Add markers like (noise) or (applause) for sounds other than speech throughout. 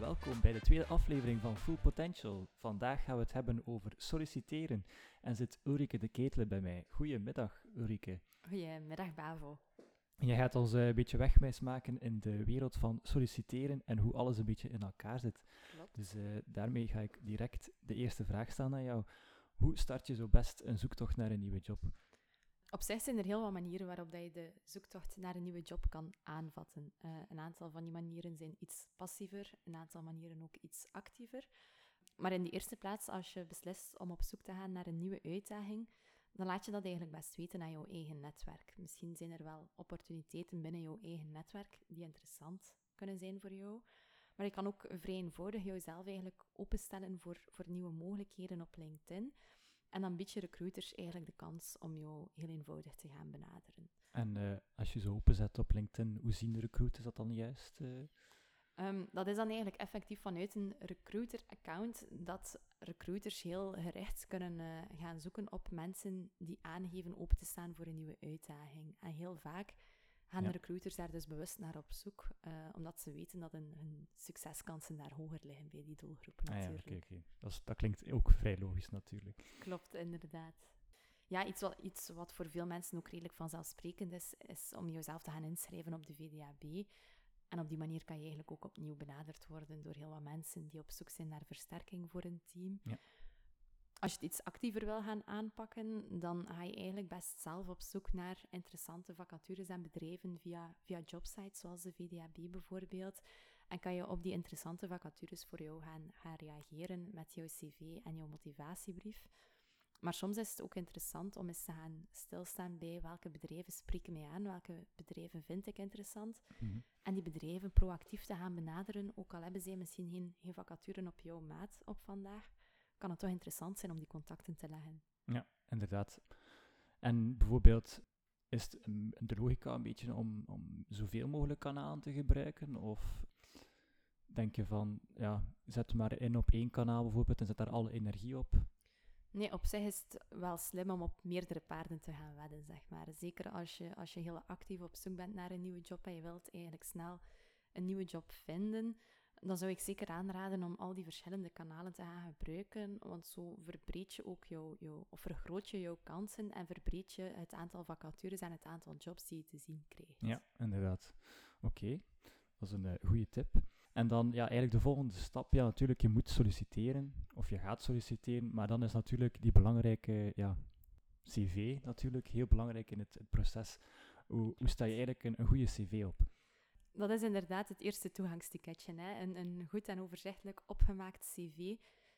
welkom bij de tweede aflevering van Full Potential. Vandaag gaan we het hebben over solliciteren en zit Ulrike de Ketelen bij mij. Goedemiddag, Ulrike. Goedemiddag, Bavo. Jij gaat ons eh, een beetje wegwijs maken in de wereld van solliciteren en hoe alles een beetje in elkaar zit. Klopt. Dus eh, daarmee ga ik direct de eerste vraag stellen aan jou. Hoe start je zo best een zoektocht naar een nieuwe job? Op zich zijn er heel wat manieren waarop dat je de zoektocht naar een nieuwe job kan aanvatten. Eh, een aantal van die manieren zijn iets passiever, een aantal manieren ook iets actiever. Maar in de eerste plaats, als je beslist om op zoek te gaan naar een nieuwe uitdaging, dan laat je dat eigenlijk best weten aan jouw eigen netwerk. Misschien zijn er wel opportuniteiten binnen jouw eigen netwerk die interessant kunnen zijn voor jou. Maar je kan ook vrij eenvoudig jezelf eigenlijk openstellen voor, voor nieuwe mogelijkheden op LinkedIn. En dan bied je recruiters eigenlijk de kans om jou heel eenvoudig te gaan benaderen. En uh, als je zo openzet op LinkedIn, hoe zien de recruiters dat dan juist? Uh? Um, dat is dan eigenlijk effectief vanuit een recruiter-account dat recruiters heel gericht kunnen uh, gaan zoeken op mensen die aangeven open te staan voor een nieuwe uitdaging. En heel vaak gaan ja. de recruiters daar dus bewust naar op zoek, uh, omdat ze weten dat hun, hun, succeskansen daar hoger liggen bij die doelgroep natuurlijk. Ah, ja, okay, okay. Dat, dat, klinkt ook vrij logisch natuurlijk. Klopt, inderdaad. Ja, iets wat, iets wat voor veel mensen ook redelijk vanzelfsprekend is, is om jezelf te gaan inschrijven op de VDAB. En op die manier kan je eigenlijk ook opnieuw benaderd worden door heel wat mensen die op zoek zijn naar versterking voor een team. Ja. Als je het iets actiever wil gaan aanpakken, dan ga je eigenlijk best zelf op zoek naar interessante vacatures en bedrijven via, via jobsites zoals de VDAB bijvoorbeeld. En kan je op die interessante vacatures voor jou gaan, gaan reageren met jouw cv en jouw motivatiebrief. Maar soms is het ook interessant om eens te gaan stilstaan bij welke bedrijven spreken mij aan, welke bedrijven vind ik interessant. Mm -hmm. En die bedrijven proactief te gaan benaderen, ook al hebben zij misschien geen, geen vacature op jouw maat op vandaag, kan het toch interessant zijn om die contacten te leggen. Ja, inderdaad. En bijvoorbeeld, is het de logica een beetje om, om zoveel mogelijk kanalen te gebruiken? Of denk je van, ja, zet maar in op één kanaal bijvoorbeeld en zet daar alle energie op? Nee, op zich is het wel slim om op meerdere paarden te gaan wedden, zeg maar. Zeker als je, als je heel actief op zoek bent naar een nieuwe job en je wilt eigenlijk snel een nieuwe job vinden, dan zou ik zeker aanraden om al die verschillende kanalen te gaan gebruiken, want zo verbreed je ook jouw, jouw of vergroot je jouw kansen en verbreed je het aantal vacatures en het aantal jobs die je te zien krijgt. Ja, inderdaad. Oké, dat is een uh, goede tip. En dan ja, eigenlijk de volgende stap, ja natuurlijk, je moet solliciteren, of je gaat solliciteren, maar dan is natuurlijk die belangrijke ja, cv natuurlijk heel belangrijk in het, proces. Hoe, hoe sta je eigenlijk een goede cv op? Dat is inderdaad het eerste toegangsticketje. Hè. Een, een goed en overzichtelijk opgemaakt cv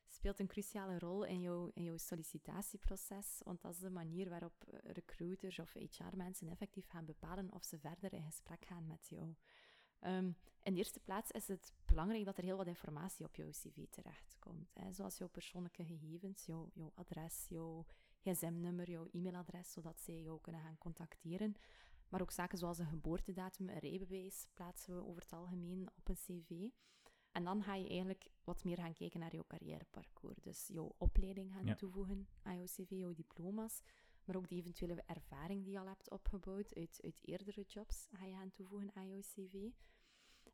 speelt een cruciale rol in jouw, in jouw sollicitatieproces, want dat is de manier waarop recruiters of HR-mensen effectief gaan bepalen of ze verder in gesprek gaan met jou. Um, in de eerste plaats is het belangrijk dat er heel wat informatie op jouw cv terechtkomt. Hè, zoals jouw persoonlijke gegevens, jouw, jouw adres, jouw gsm-nummer, jouw e-mailadres, zodat zij jou kunnen gaan contacteren. Maar ook zaken zoals een geboortedatum, een rijbewijs plaatsen we over het algemeen op een cv. En dan ga je eigenlijk wat meer gaan kijken naar jouw carrièreparcours. Dus jouw opleiding gaan Ja. toevoegen aan jouw cv, jouw diploma's. Maar ook de eventuele ervaring die je al hebt opgebouwd uit, uit eerdere jobs ga je gaan toevoegen aan jouw cv.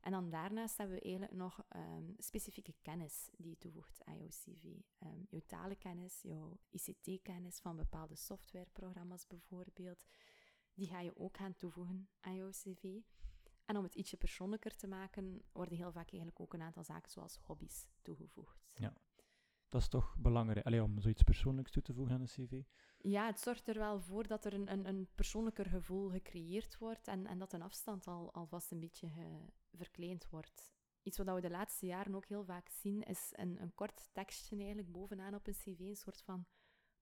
En dan daarnaast hebben we eigenlijk nog ehm, specifieke kennis die je toevoegt aan jouw cv. Ehm, jouw talenkennis, jouw ICT-kennis van bepaalde softwareprogramma's bijvoorbeeld. Die ga je ook gaan toevoegen aan jouw cv. En om het ietsje persoonlijker te maken, worden heel vaak eigenlijk ook een aantal zaken zoals hobby's toegevoegd. Ja. Dat is toch belangrijk, Allee, om zoiets persoonlijks toe te voegen aan een cv. Ja, het zorgt er wel voor dat er een, een, een persoonlijker gevoel gecreëerd wordt en, en dat een afstand al, alvast een beetje ge- verkleind wordt. Iets wat we de laatste jaren ook heel vaak zien, is een, een kort tekstje eigenlijk bovenaan op een cv, een soort van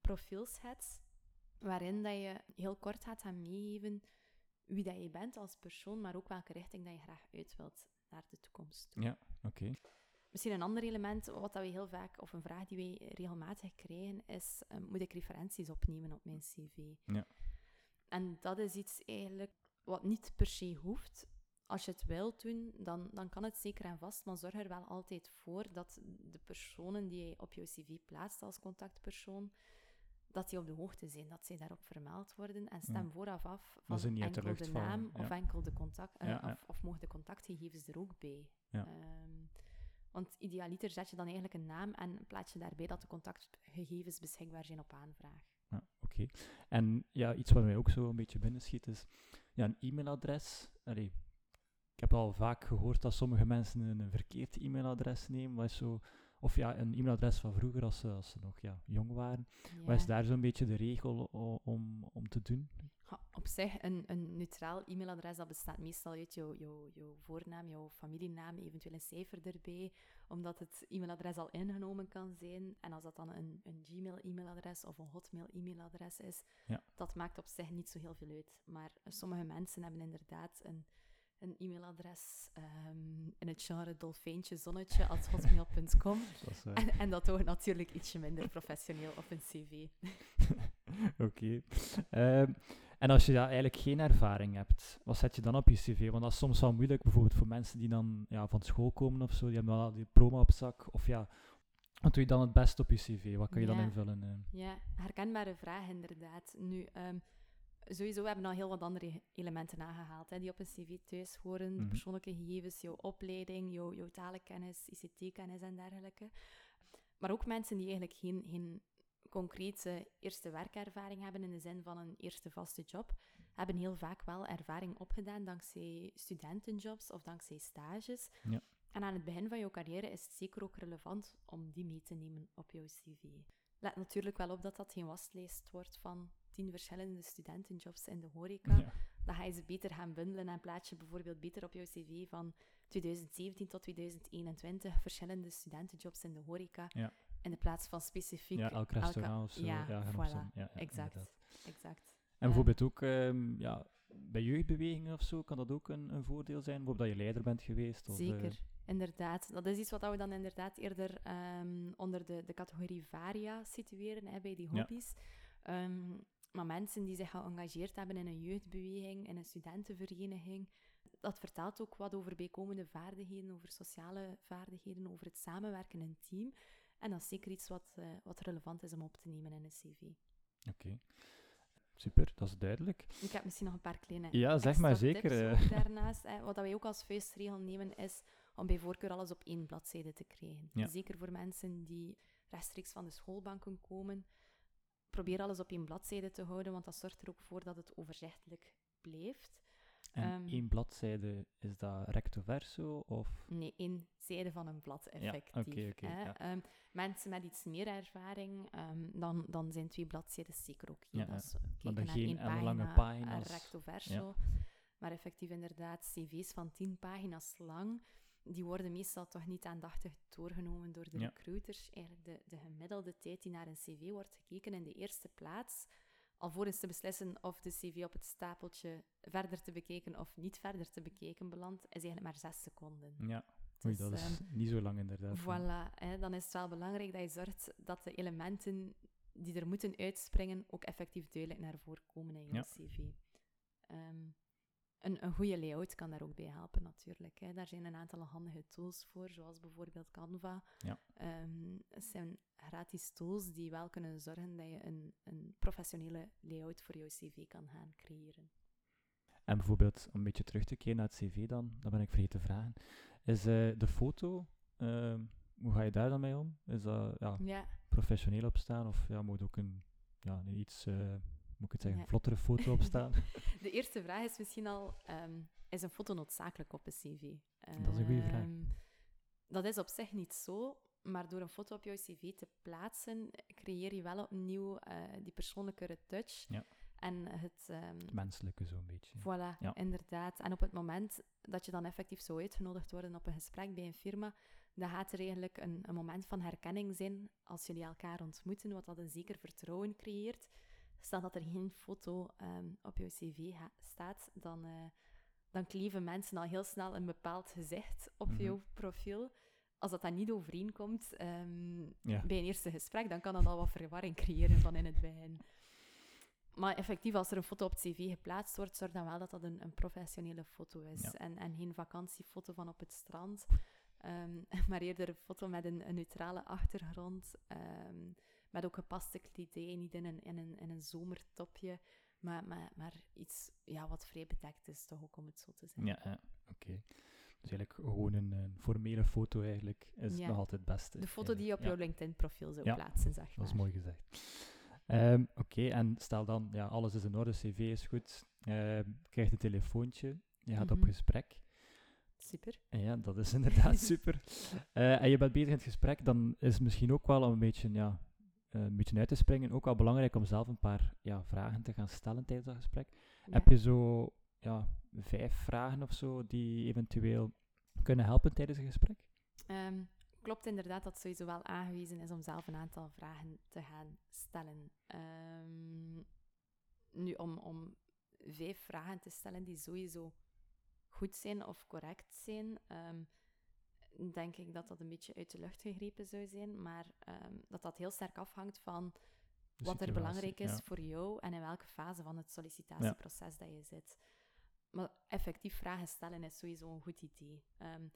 profielschets, waarin dat je heel kort gaat gaan meegeven wie dat je bent als persoon, maar ook welke richting dat je graag uit wilt naar de toekomst. toe. Ja, oké. Misschien een ander element, wat dat we heel vaak, of een vraag die wij regelmatig krijgen, is: eh, moet ik referenties opnemen op mijn CV? Ja. En dat is iets eigenlijk wat niet per se hoeft. Als je het wilt doen, dan, dan kan het zeker en vast, maar zorg er wel altijd voor dat de personen die je op je cv plaatst als contactpersoon, dat die op de hoogte zijn, dat zij daarop vermeld worden. En stem Ja. vooraf af van enkel lucht de naam of ja. enkel de contact, eh, Ja. Of, of mogen de contactgegevens er ook bij. Ehm, Want idealiter zet je dan eigenlijk een naam en plaats je daarbij dat de contactgegevens beschikbaar zijn op aanvraag. Ja, oké. En ja, iets wat mij ook zo een beetje binnenschiet is ja, een e-mailadres. Allee, ik heb al vaak gehoord dat sommige mensen een, een verkeerd e-mailadres nemen. Wat is zo, of ja, een e-mailadres van vroeger als ze, als ze nog ja, jong waren. Wat is daar zo'n beetje de regel om, om te doen? op zich, een, een neutraal e-mailadres dat bestaat meestal uit jouw, jouw, jouw voornaam, jouw familienaam, eventueel een cijfer erbij, omdat het e-mailadres al ingenomen kan zijn. En als dat dan een, een Gmail-e-mailadres of een Hotmail-e-mailadres is, ja. dat maakt op zich niet zo heel veel uit. Maar sommige mensen hebben inderdaad een een e-mailadres um, in het genre dolfijntje zonnetje als hotmail.com. (laughs) en, en, dat toch natuurlijk ietsje minder professioneel op een cv. (laughs) Oké. Ehm, en als je ja, eigenlijk geen ervaring hebt, wat zet je dan op je cv? Want dat is soms wel moeilijk, bijvoorbeeld voor mensen die dan ja, van school komen of zo, die hebben al die diploma op zak. Of ja, wat doe je dan het beste op je cv? Wat kan je dan invullen? Uh? Ja, herkenbare vraag inderdaad. Nu, um, sowieso hebben we al heel wat andere elementen aangehaald hè, die op een cv thuis horen. Mm Persoonlijke gegevens, jouw opleiding, jouw, jouw talenkennis, ICT-kennis en dergelijke. Maar ook mensen die eigenlijk geen, geen concrete eerste werkervaring hebben in de zin van een eerste vaste job, hebben heel vaak wel ervaring opgedaan dankzij studentenjobs of dankzij stages. Ja. En aan het begin van jouw carrière is het zeker ook relevant om die mee te nemen op jouw cv. Let natuurlijk wel op dat dat geen waslijst wordt van tien verschillende studentenjobs in de horeca. Ja. Dan ga je ze beter gaan bundelen en plaats je bijvoorbeeld beter op jouw cv van 2017 tot 2021 verschillende studentenjobs in de horeca. Ja. In de plaats van specifiek... Ja, elk restaurant of zo. Ja, ja, voilà. ja exact. exact. En bijvoorbeeld ook um, ja, bij jeugdbewegingen of zo, kan dat ook een, een voordeel zijn? Bijvoorbeeld dat je leider bent geweest? Of, Zeker. Uh, Inderdaad, dat is iets wat we dan inderdaad eerder um, onder de, de categorie varia situeren, hè, bij die hobby's. Um, maar mensen die zich geëngageerd hebben in een jeugdbeweging, in een studentenvereniging, dat vertelt ook wat over bijkomende vaardigheden, over sociale vaardigheden, over het samenwerken in een team. En dat is zeker iets wat, uh, wat relevant is om op te nemen in een cv. Oké. Okay. Super, dat is duidelijk. Ik heb misschien nog een paar kleine Ja, zeg maar zeker. Eh. daarnaast. Hè. Wat wij ook als vuistregel nemen is om bij voorkeur alles op één bladzijde te krijgen. Ja. Zeker voor mensen die rechtstreeks van de schoolbanken komen. Probeer alles op één bladzijde te houden, want dat zorgt er ook voor dat het overzichtelijk blijft. En um, één bladzijde, is dat recto verso? Of? Nee, één zijde van een blad, effectief. Ja, okay, okay, ja. um, mensen met iets meer ervaring, um, dan, dan zijn twee bladzijden zeker ook. Ja, is, maar dan geen pagina, lange pagina's. recto verso. Maar effectief inderdaad, cv's van tien pagina's lang die worden meestal toch niet aandachtig doorgenomen door de recruiters. Eigenlijk de, de gemiddelde tijd die naar een cv wordt gekeken in de eerste plaats, alvorens te beslissen of de cv op het stapeltje verder te bekeken of niet verder te bekeken belandt, is eigenlijk maar zes seconden. Ja, Oei, dat is um, niet zo lang inderdaad. Voilà, hè, dan is het wel belangrijk dat je zorgt dat de elementen die er moeten uitspringen ook effectief duidelijk naar voren komen in je ja. cv. Um, een, een goede layout kan daar ook bij helpen, natuurlijk. Hè. Daar zijn een aantal handige tools voor, zoals bijvoorbeeld Canva. Ja. Um, het zijn gratis tools die wel kunnen zorgen dat je een, een professionele layout voor jouw cv kan gaan creëren. En bijvoorbeeld, om een beetje terug te keren naar het cv dan, dat ben ik vergeten te vragen, is uh, de foto, uh, hoe ga je daar dan mee om? Is dat ja, ja. professioneel opstaan of ja, moet ook een, ja, iets... Uh, moet ik het zeggen, ja. vlottere foto op staan? (laughs) (laughs) De eerste vraag is misschien al, um, is een foto noodzakelijk op een cv? Um, dat is een goede vraag. Ehm, dat is op zich niet zo, maar door een foto op jouw cv te plaatsen, creëer je wel opnieuw uh, die persoonlijke touch. Ja. En het... het menselijke zo'n beetje. Voilà, ja. inderdaad. En op het moment dat je dan effectief zou uitgenodigd worden op een gesprek bij een firma, dan gaat er eigenlijk een, een moment van herkenning zijn als jullie elkaar ontmoeten, wat dat een zeker vertrouwen creëert. Stel dat er geen foto um, op jouw cv staat, dan, uh, dan kleven mensen al heel snel een bepaald gezicht op mm -hmm. jouw profiel. Als dat dan niet overeenkomt um, ja. bij een eerste gesprek, dan kan dat al wat verwarring creëren van in het begin. Maar effectief, als er een foto op het cv geplaatst wordt, zorg dan wel dat dat een, een professionele foto is. Ja. En, en geen vakantiefoto van op het strand, um, (laughs) maar eerder een foto met een, een neutrale achtergrond met ook gepaste kledij, niet in een, in een, in een zomertopje, maar, maar, maar iets ja, wat vrij bedekt is, toch ook om het zo te zeggen. Ja, ja oké. Okay. Dus eigenlijk gewoon een, een formele foto eigenlijk is Ja. nog altijd het beste. De foto die je op Ja. jouw LinkedIn-profiel zou Ja, plaatsen, zeg maar. Dat is mooi gezegd. Ehm, Oké, en stel dan, ja, alles is in orde, cv is goed, ehm, je krijgt een telefoontje, je gaat op Mhm. gesprek. Super. En ja, dat is (laughs) inderdaad super. (laughs) Eh, en je bent bezig in het gesprek, dan is misschien ook wel een beetje, ja, een beetje uit te springen, ook wel belangrijk om zelf een paar ja, vragen te gaan stellen tijdens dat gesprek. Ja. Heb je zo ja, vijf vragen of zo die eventueel kunnen helpen tijdens een gesprek? Ehm, klopt inderdaad dat het sowieso wel aangewezen is om zelf een aantal vragen te gaan stellen. Ehm, nu, om, om vijf vragen te stellen die sowieso goed zijn of correct zijn, ehm, denk ik dat dat een beetje uit de lucht gegrepen zou zijn, maar ehm, dat dat heel sterk afhangt van De wat er belangrijk is ja. voor jou en in welke fase van het sollicitatieproces dat je zit. Maar effectief vragen stellen is sowieso een goed idee. Ehm,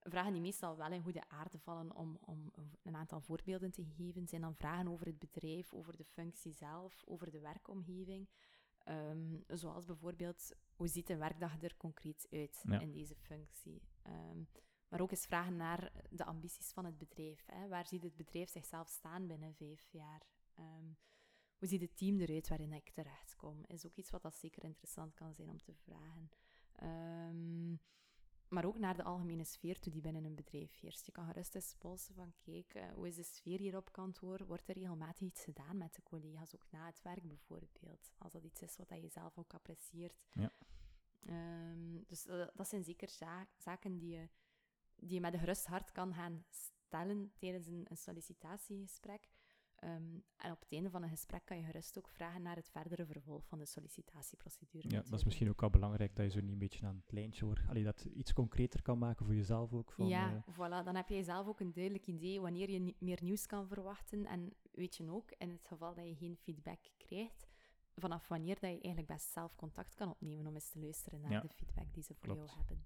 vragen die meestal wel in goede aarde vallen om, om een aantal voorbeelden te geven, zijn dan vragen over het bedrijf, over de functie zelf, over de werkomgeving. Ehm, zoals bijvoorbeeld, hoe ziet een werkdag er concreet uit Ja. in deze functie? Ehm, maar ook eens vragen naar de ambities van het bedrijf. Hè? Waar ziet het bedrijf zichzelf staan binnen vijf jaar? Ehm, hoe ziet het team eruit waarin ik terechtkom? Is ook iets wat dat zeker interessant kan zijn om te vragen. Ehm, maar ook naar de algemene sfeer toe die binnen een bedrijf heerst. Je kan gerust eens polsen van, kijk, eh, hoe is de sfeer hier op kantoor? Wordt er regelmatig iets gedaan met de collega's, ook na het werk bijvoorbeeld? Als dat iets is wat je zelf ook apprecieert. Ja. Ehm, dus eh, dat zijn zeker za- zaken die je, die je met een gerust hart kan gaan stellen tijdens een, een sollicitatiegesprek. Ehm, en op het einde van een gesprek kan je gerust ook vragen naar het verdere vervolg van de sollicitatieprocedure. Ja, dat is misschien ook wel belangrijk dat je zo niet een beetje aan het lijntje wordt. Allee, dat je iets concreter kan maken voor jezelf ook. Van, ja, eh, voilà. Dan heb je zelf ook een duidelijk idee wanneer je ni- meer nieuws kan verwachten. En weet je ook, in het geval dat je geen feedback krijgt, vanaf wanneer dat je eigenlijk best zelf contact kan opnemen om eens te luisteren naar Ja, de feedback die ze voor klopt. jou hebben.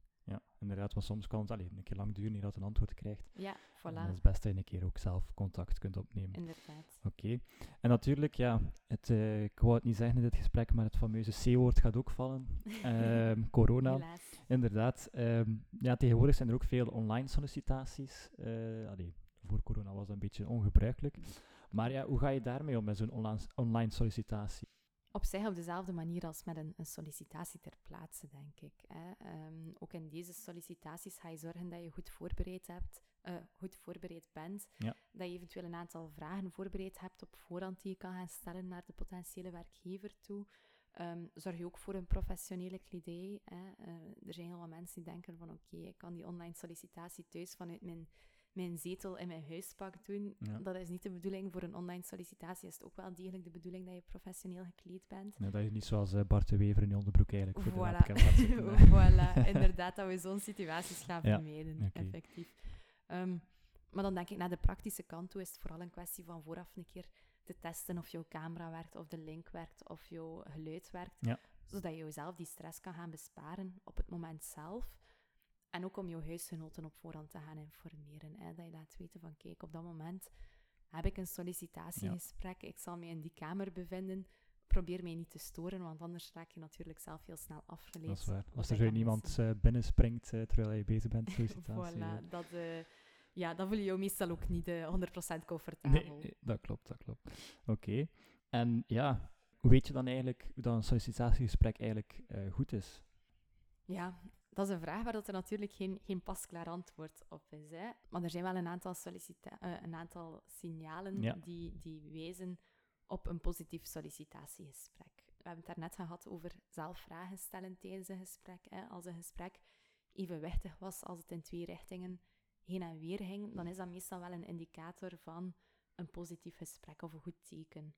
Inderdaad, want soms kan het allee, een keer lang duren dat je een antwoord krijgt. Ja, En voilà. dan is het best dat je een keer ook zelf contact kunt opnemen. Inderdaad. Oké. En natuurlijk, ja, het, eh, ik wou het niet zeggen in dit gesprek, maar het fameuze C-woord gaat ook vallen. (laughs) Ehm, corona. Helaas. Inderdaad. ehm, ja, tegenwoordig zijn er ook veel online sollicitaties. Allee, voor corona was dat een beetje ongebruikelijk. Maar ja, hoe ga je daarmee om met zo'n online sollicitatie? Op zich op dezelfde manier als met een, een sollicitatie ter plaatse, denk ik. Hè. Ehm, ook in deze sollicitaties ga je zorgen dat je goed voorbereid, hebt, eh, goed voorbereid bent. Ja. Dat je eventueel een aantal vragen voorbereid hebt op voorhand die je kan gaan stellen naar de potentiële werkgever toe. Ehm, zorg je ook voor een professionele kledij. Hè. Eh, er zijn heel wat mensen die denken van oké, ik kan die online sollicitatie thuis vanuit mijn, mijn zetel in mijn huispak doen. Ja. Dat is niet de bedoeling. Voor een online sollicitatie is het ook wel degelijk de bedoeling dat je professioneel gekleed bent. Ja, dat is niet zoals eh, Bart de Wever in je onderbroek eigenlijk. Voor de Voilà. webcam zitten, eh. (laughs) voilà, inderdaad, dat we zo'n situaties gaan Ja, vermijden, effectief. Ehm, maar dan denk ik, naar de praktische kant toe is het vooral een kwestie van vooraf een keer te testen of jouw camera werkt, of de link werkt, of jouw geluid werkt. Ja. Zodat je jezelf die stress kan gaan besparen op het moment zelf. En ook om jouw huisgenoten op voorhand te gaan informeren. Hè? Dat je laat weten van, kijk, op dat moment heb ik een sollicitatiegesprek, ik zal me in die kamer bevinden. Probeer mij niet te storen, want anders raak je natuurlijk zelf heel snel afgeleid. Dat is waar. wat Als er zo aan iemand mensen- eh, binnenspringt eh, terwijl je bezig bent, (laughs) sollicitatie. Voilà, dat, eh, ja, dan voel je je meestal ook niet eh, 100% comfortabel. Nee, dat klopt, dat klopt. Oké. En ja, hoe weet je dan eigenlijk hoe dat een sollicitatiegesprek eigenlijk goed is? Ja, dat is een vraag waar dat er natuurlijk geen, geen pasklaar antwoord op is. Hè. Maar er zijn wel een aantal, sollicita- eh, een aantal signalen Ja. die, die wijzen op een positief sollicitatiegesprek. We hebben het daarnet gehad over zelf vragen stellen tijdens een gesprek. Hè. Als een gesprek evenwichtig was, als het in twee richtingen heen en weer ging, dan is dat meestal wel een indicator van een positief gesprek of een goed teken.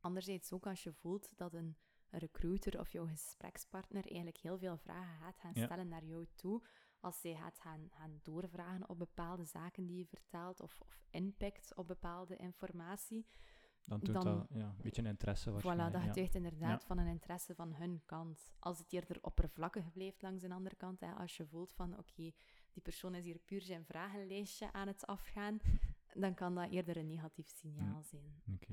Anderzijds ook als je voelt dat een een recruiter of jouw gesprekspartner eigenlijk heel veel vragen gaat gaan Ja. stellen naar jou toe. Als zij gaat gaan, gaan doorvragen op bepaalde zaken die je vertelt of, of inpikt op bepaalde informatie. Dan doet Dan- dat ja, een beetje een interesse Voilà, dat ja. getuigt inderdaad Ja. van een interesse van hun kant. Als het eerder oppervlakkig blijft langs een andere kant, hè, als je voelt van oké, die persoon is hier puur zijn vragenlijstje aan het afgaan, (laughs) dan kan dat eerder een negatief signaal zijn. Oké.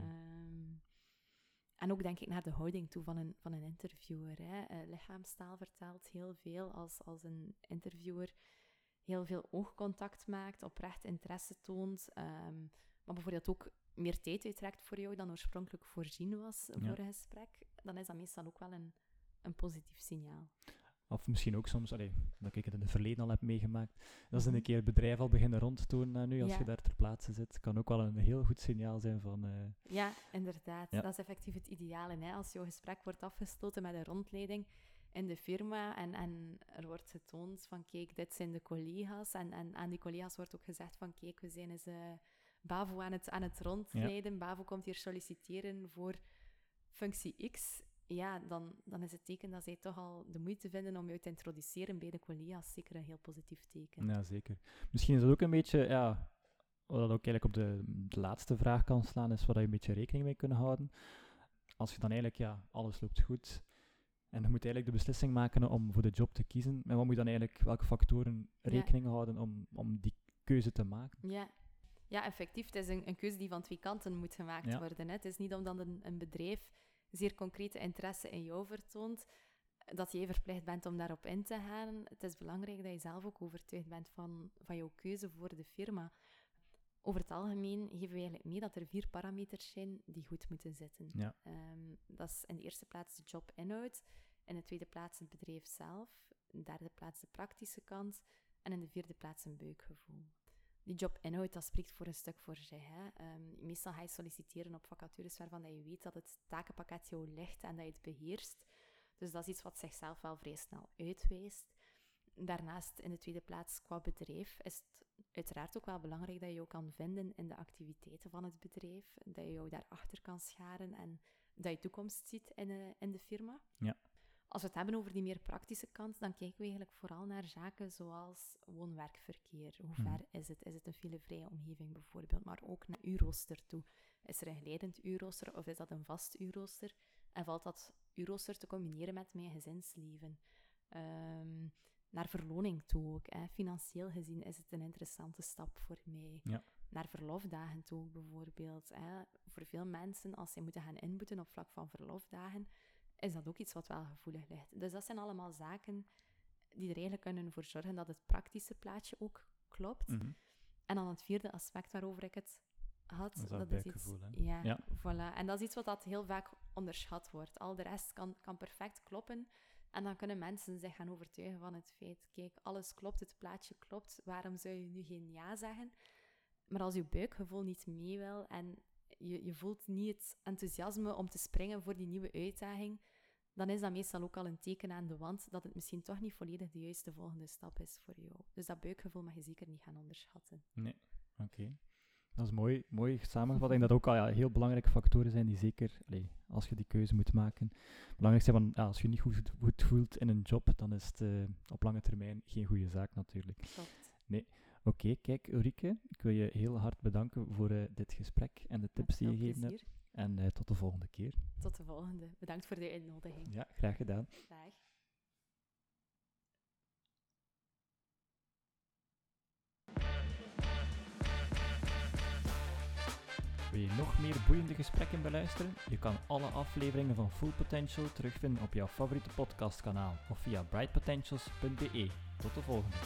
En ook denk ik naar de houding toe van een, van een interviewer. Hè. Eh, lichaamstaal vertelt heel veel als, als een interviewer heel veel oogcontact maakt, oprecht interesse toont, ehm, maar bijvoorbeeld ook meer tijd uittrekt voor jou dan oorspronkelijk voorzien was voor een gesprek, dan is dat meestal ook wel een, een positief signaal. Of misschien ook soms, allee, dat ik het in het verleden al heb meegemaakt, dat ze een Mhm. keer het bedrijf al beginnen rondtonen uh, nu, als Ja. je daar ter plaatse zit. Kan ook wel een heel goed signaal zijn van... Uh, ja, inderdaad. Ja. Dat is effectief het ideale. Hè? Als jouw gesprek wordt afgesloten met een rondleiding in de firma en, en er wordt getoond van, kijk, dit zijn de collega's. En, en aan die collega's wordt ook gezegd van, kijk, we zijn eens uh, Bavo aan het, aan het rondleiden. Ja. Bavo komt hier solliciteren voor functie X ja, dan, dan is het teken dat zij toch al de moeite vinden om jou te introduceren bij de collega's zeker een heel positief teken. Ja, zeker. Misschien is dat ook een beetje, ja, wat dat ook eigenlijk op de, de laatste vraag kan slaan, is waar je een beetje rekening mee kunnen houden. Als je dan eigenlijk, ja, alles loopt goed en je moet eigenlijk de beslissing maken om voor de job te kiezen, en wat moet je dan eigenlijk, welke factoren rekening ja. houden om, om die keuze te maken? Ja, ja effectief. Het is een, een keuze die van twee kanten moet gemaakt ja. worden. Hè. Het is niet omdat een, een bedrijf zeer concrete interesse in jou vertoont, dat jij verplicht bent om daarop in te gaan. Het is belangrijk dat je zelf ook overtuigd bent van, van jouw keuze voor de firma. Over het algemeen geven we eigenlijk mee dat er vier parameters zijn die goed moeten zitten. Ja. Um, dat is in de eerste plaats de jobinhoud, in de tweede plaats het bedrijf zelf, in de derde plaats de praktische kant en in de vierde plaats een buikgevoel. Die jobinhoud, dat spreekt voor een stuk voor zich. Hè. Um, meestal ga je solliciteren op vacatures waarvan dat je weet dat het takenpakket jou ligt en dat je het beheerst. Dus dat is iets wat zichzelf wel vrij snel uitwijst. Daarnaast, in de tweede plaats, qua bedrijf, is het uiteraard ook wel belangrijk dat je jou kan vinden in de activiteiten van het bedrijf. Dat je jou daarachter kan scharen en dat je toekomst ziet in de, in de firma. Ja. Als we het hebben over die meer praktische kant, dan kijken we eigenlijk vooral naar zaken zoals woon-werkverkeer. Hoe ver Mhm. is het? Is het een filevrije omgeving bijvoorbeeld? Maar ook naar uurrooster toe. Is er een glijdend uurrooster of is dat een vast uurrooster? En valt dat uurrooster te combineren met mijn gezinsleven? Um, naar verloning toe ook. Hè. Financieel gezien is het een interessante stap voor mij. Ja. Naar verlofdagen toe bijvoorbeeld. Hè. Voor veel mensen, als ze moeten gaan inboeten op vlak van verlofdagen, is dat ook iets wat wel gevoelig ligt. Dus dat zijn allemaal zaken die er eigenlijk kunnen voor zorgen dat het praktische plaatje ook klopt. Mm -hmm. En dan het vierde aspect waarover ik het had, dat is, dat dat is iets, hè? ja, ja, Voilà. En dat is iets wat dat heel vaak onderschat wordt. Al de rest kan, kan perfect kloppen. En dan kunnen mensen zich gaan overtuigen van het feit, kijk, alles klopt, het plaatje klopt, waarom zou je nu geen ja zeggen? Maar als je buikgevoel niet mee wil en je, je voelt niet het enthousiasme om te springen voor die nieuwe uitdaging, dan is dat meestal ook al een teken aan de wand dat het misschien toch niet volledig de juiste volgende stap is voor jou. Dus dat buikgevoel mag je zeker niet gaan onderschatten. Nee, oké. Okay. Dat is mooi, mooi samengevat. En dat ook al ja, heel belangrijke factoren zijn die zeker, allee, als je die keuze moet maken, belangrijk zijn. Van, ja, als je je niet goed, goed voelt in een job, dan is het uh, op lange termijn geen goede zaak natuurlijk. Klopt. Nee. Oké, okay, kijk Ulrike, ik wil je heel hard bedanken voor uh, dit gesprek en de tips die je gegeven hebt. En uh, tot de volgende keer. Tot de volgende. Bedankt voor de uitnodiging. Ja, graag gedaan. Dag. Wil je nog meer boeiende gesprekken beluisteren? Je kan alle afleveringen van Full Potential terugvinden op jouw favoriete podcastkanaal of via brightpotentials.be. Tot de volgende.